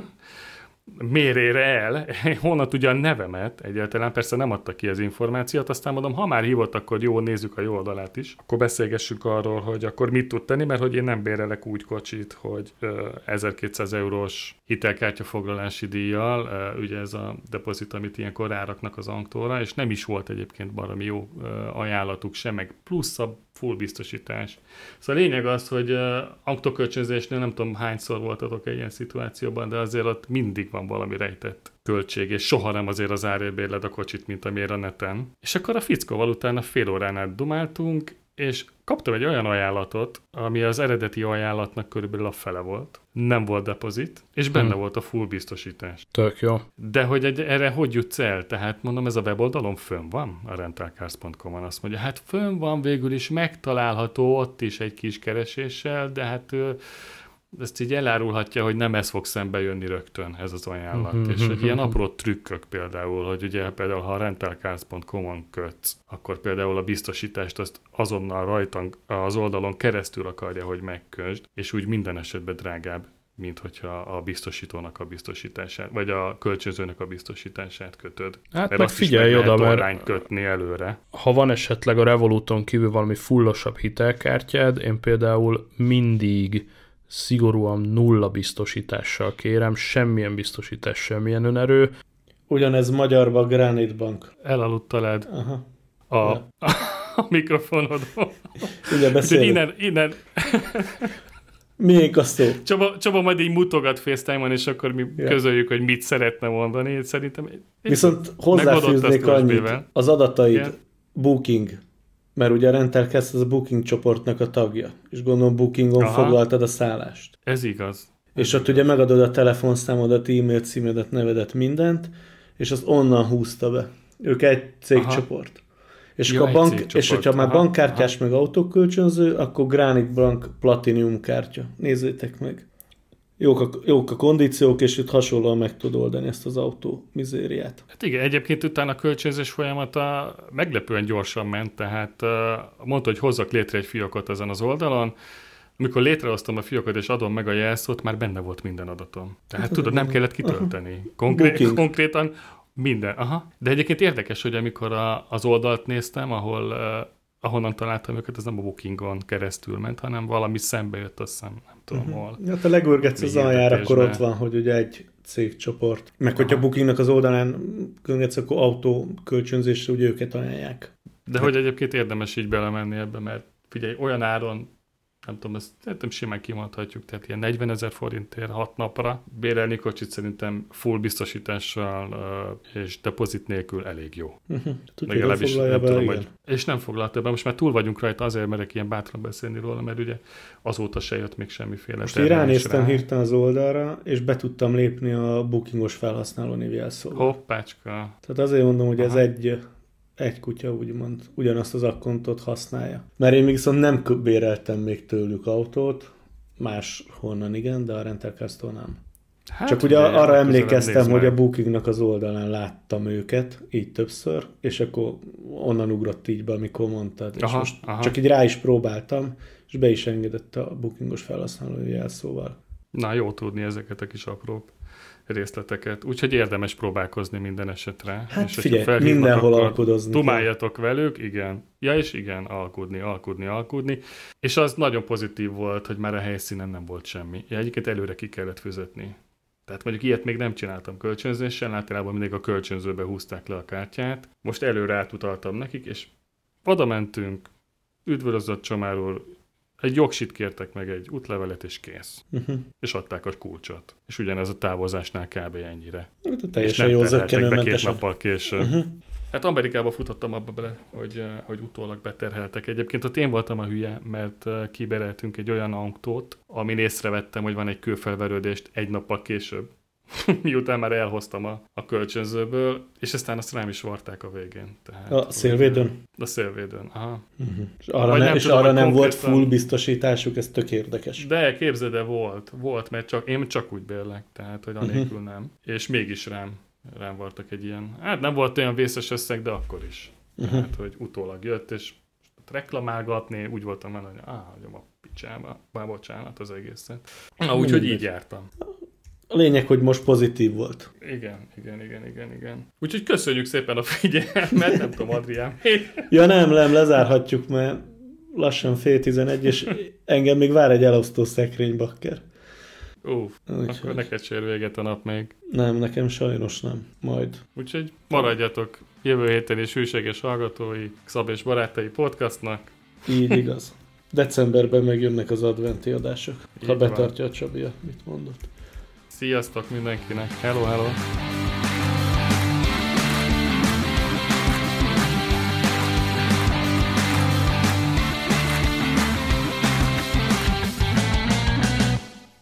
Miért ér el? Honnan tudja a nevemet? Egyáltalán persze nem adta ki az információt, aztán mondom, ha már hívott, akkor jó, nézzük a jó oldalát is. Akkor beszélgessünk arról, hogy akkor mit tud tenni, mert hogy én nem bérelek úgy kocsit, hogy ö, 1200 eurós hitelkártyafoglalási díjjal, ö, ugye ez a depozit, amit ilyenkor ráraknak az autóra, és nem is volt egyébként baromi jó ajánlatuk sem, meg plusz a full biztosítás. Szóval a lényeg az, hogy uh, autókölcsönzésnél nem tudom hányszor voltatok egy ilyen szituációban, de azért ott mindig van valami rejtett költség, és soha nem azért az árért bérled a kocsit, mint amire a neten. És akkor a fickóval utána fél órán dumáltunk, és kaptam egy olyan ajánlatot, ami az eredeti ajánlatnak körülbelül a fele volt. Nem volt depozit, és benne Hm. volt a full biztosítás. Tök jó. De hogy egy, erre hogy jutsz el? Tehát mondom, ez a weboldalon fönn van, a rentalcars.com-on azt mondja, hát fönn van végül is, megtalálható ott is egy kis kereséssel, de hát ezt így elárulhatja, hogy nem ez fog szembe jönni rögtön, ez az ajánlat. Mhm, És hogy ilyen mhm. apró trükkök például, hogy ugye például ha a rentalcars.com-on kötsz, akkor például a biztosítást azt azonnal rajtan az oldalon keresztül akarja, hogy megkösd, és úgy minden esetben drágább, mint hogyha a biztosítónak a biztosítását, vagy a kölcsönzőnek a biztosítását kötöd. Hát Mert meg figyelj oda, mert- kötni előre. Ha van esetleg a Revoluton kívül valami fullosabb hitelkártyád, én például mindig szigorúan nulla biztosítással kérem, semmilyen biztosítás, semmilyen önerő. Ugyanez magyarban Granite Bank. Elaludtalád Aha. a, Ja. a mikrofonodon. Ugye beszélünk. innen, innen, Miénk a szó. Csaba, Csaba majd így mutogat FaceTime-on, és akkor mi Ja. közöljük, hogy mit szeretne mondani. Szerintem Viszont hozzáfűznék annyit, az adataid Igen. Booking, mert ugye a Rentelcast az a Booking csoportnak a tagja, és gondolom Bookingon Aha. foglaltad a szállást. Ez igaz. És ott ugye megadod a telefonszámodat, e-mail címedet, nevedet, mindent, és azt onnan húzta be. Ők egy cégcsoport. És, Ja, a bank, cégcsoport. és hogyha már Aha, bankkártyás meg autókölcsönző, akkor Granite Bank Platinum kártya. Nézzétek meg. Jók a, jók a kondíciók, és itt hasonlóan meg tud oldani ezt az autó mizériát. Hát igen, egyébként utána a kölcsönzés folyamata meglepően gyorsan ment, tehát mondta, hogy hozzak létre egy fiókot ezen az oldalon, amikor létrehoztam a fiókot és adom meg a jelszót, már benne volt minden adatom. Tehát tudod, nem kellett kitölteni. Konkré- konkrétan minden. Aha. De egyébként érdekes, hogy amikor a, az oldalt néztem, ahol uh, ahonnan találtam őket, ez nem a Bookingon keresztül ment, hanem valami szembe jött, azt hiszem, nem tudom uh-huh. hol. Hát ha legörgetsz az alján, akkor ott van, hogy ugye egy cégcsoport. Meg hogyha Bookingnak az oldalán görgetsz, akkor autó kölcsönzésre ugye őket ajánlják. De hogy egyébként érdemes így belemenni ebbe, mert figyelj, olyan áron, nem tudom, ezt szerintem simán kimondhatjuk, tehát ilyen 40 ezer forintért 6 napra bérelni kocsit szerintem full biztosítással ö, és depozit nélkül elég jó. Uh-huh. Legalábbis foglalja nem be, tudom, igen. hogy... És nem foglalta be, most már túl vagyunk rajta, azért merek ilyen bátran beszélni róla, mert ugye azóta se jött még semmiféle Most én ránéztem rá. hirtelen az oldalra, és be tudtam lépni a bookingos felhasználó névjelszóval. Hoppácska. Tehát azért mondom, hogy ez Aha. egy, egy kutya, úgymond, ugyanazt az akkontot használja. Mert én viszont nem béreltem még tőlük autót, más honnan igen, de a Rentalcast-tól nem. Hát, Csak ugye arra emlékeztem, hogy a Bookingnak az oldalán láttam őket, így többször, és akkor onnan ugrott így be, amikor mondtad. És Aha, most aha. csak így rá is próbáltam, és be is engedett a Bookingos felhasználói jelszóval. Na, jó tudni ezeket a kis apró részleteket. Úgyhogy érdemes próbálkozni minden esetre. Hát hogyha figyelj, mindenhol alkudozni kell. Dumáljatok velük, igen. Ja, és igen, alkudni, alkudni, alkudni. És az nagyon pozitív volt, hogy már a helyszínen nem volt semmi. Ja, egyébként előre ki kellett fizetni. Tehát mondjuk ilyet még nem csináltam kölcsönzéssel, általában mindig a kölcsönzőbe húzták le a kártyát. Most előre átutaltam nekik, és oda mentünk, üdvözlött Csomár úr, egy jogsit kértek meg, egy útlevelet, és kész. Uh-huh. És adták a kulcsot. És ugyanez a távozásnál kb. ennyire. Hát teljesen jó be két nappal később. Uh-huh. Hát Amerikába futottam abba bele, hogy, eh, hogy utólag beterheltek. Egyébként ott én voltam a hülye, mert eh, kibereltünk egy olyan autót, amin észrevettem, hogy van egy kőfelverődést egy nappal később. Miután már elhoztam a, a kölcsönzőből, és aztán azt rám is varták a végén. Tehát, A szélvédőn? A szélvédőn, aha. Uh-huh. És arra, Vagy ne, nem és tudom, arra nem volt full biztosításuk, ez tök érdekes. De képzeld, de volt, volt, mert csak, én csak úgy bérlek, tehát, hogy anélkül nem. És mégis rám, rám vartak egy ilyen, hát nem volt olyan vészes összeg, de akkor is. Tehát, hogy utólag jött, és reklamálgatni, úgy voltam vele, hogy áh, hagyom a picsába, bár bocsánat az egészet. Na, úgyhogy így jártam. A lényeg, hogy most pozitív volt. Igen, igen, igen, igen, igen. Úgyhogy köszönjük szépen a figyelmet, nem tudom, Adrián. Ja nem, nem, lezárhatjuk, mert lassan fél tizenegy, és engem még vár egy elosztó szekrény, bakker. Uff, Úgyhogy- akkor neked sér véget a nap még. Nem, nekem sajnos nem. Majd. Úgyhogy maradjatok jövő héten is hűséges hallgatói Szab és Barátai podcastnak. Így igaz. Decemberben megjönnek az adventi adások, Így ha van. betartja a Csabi, mit mondott. Sziasztok mindenkinek! Hello, hello!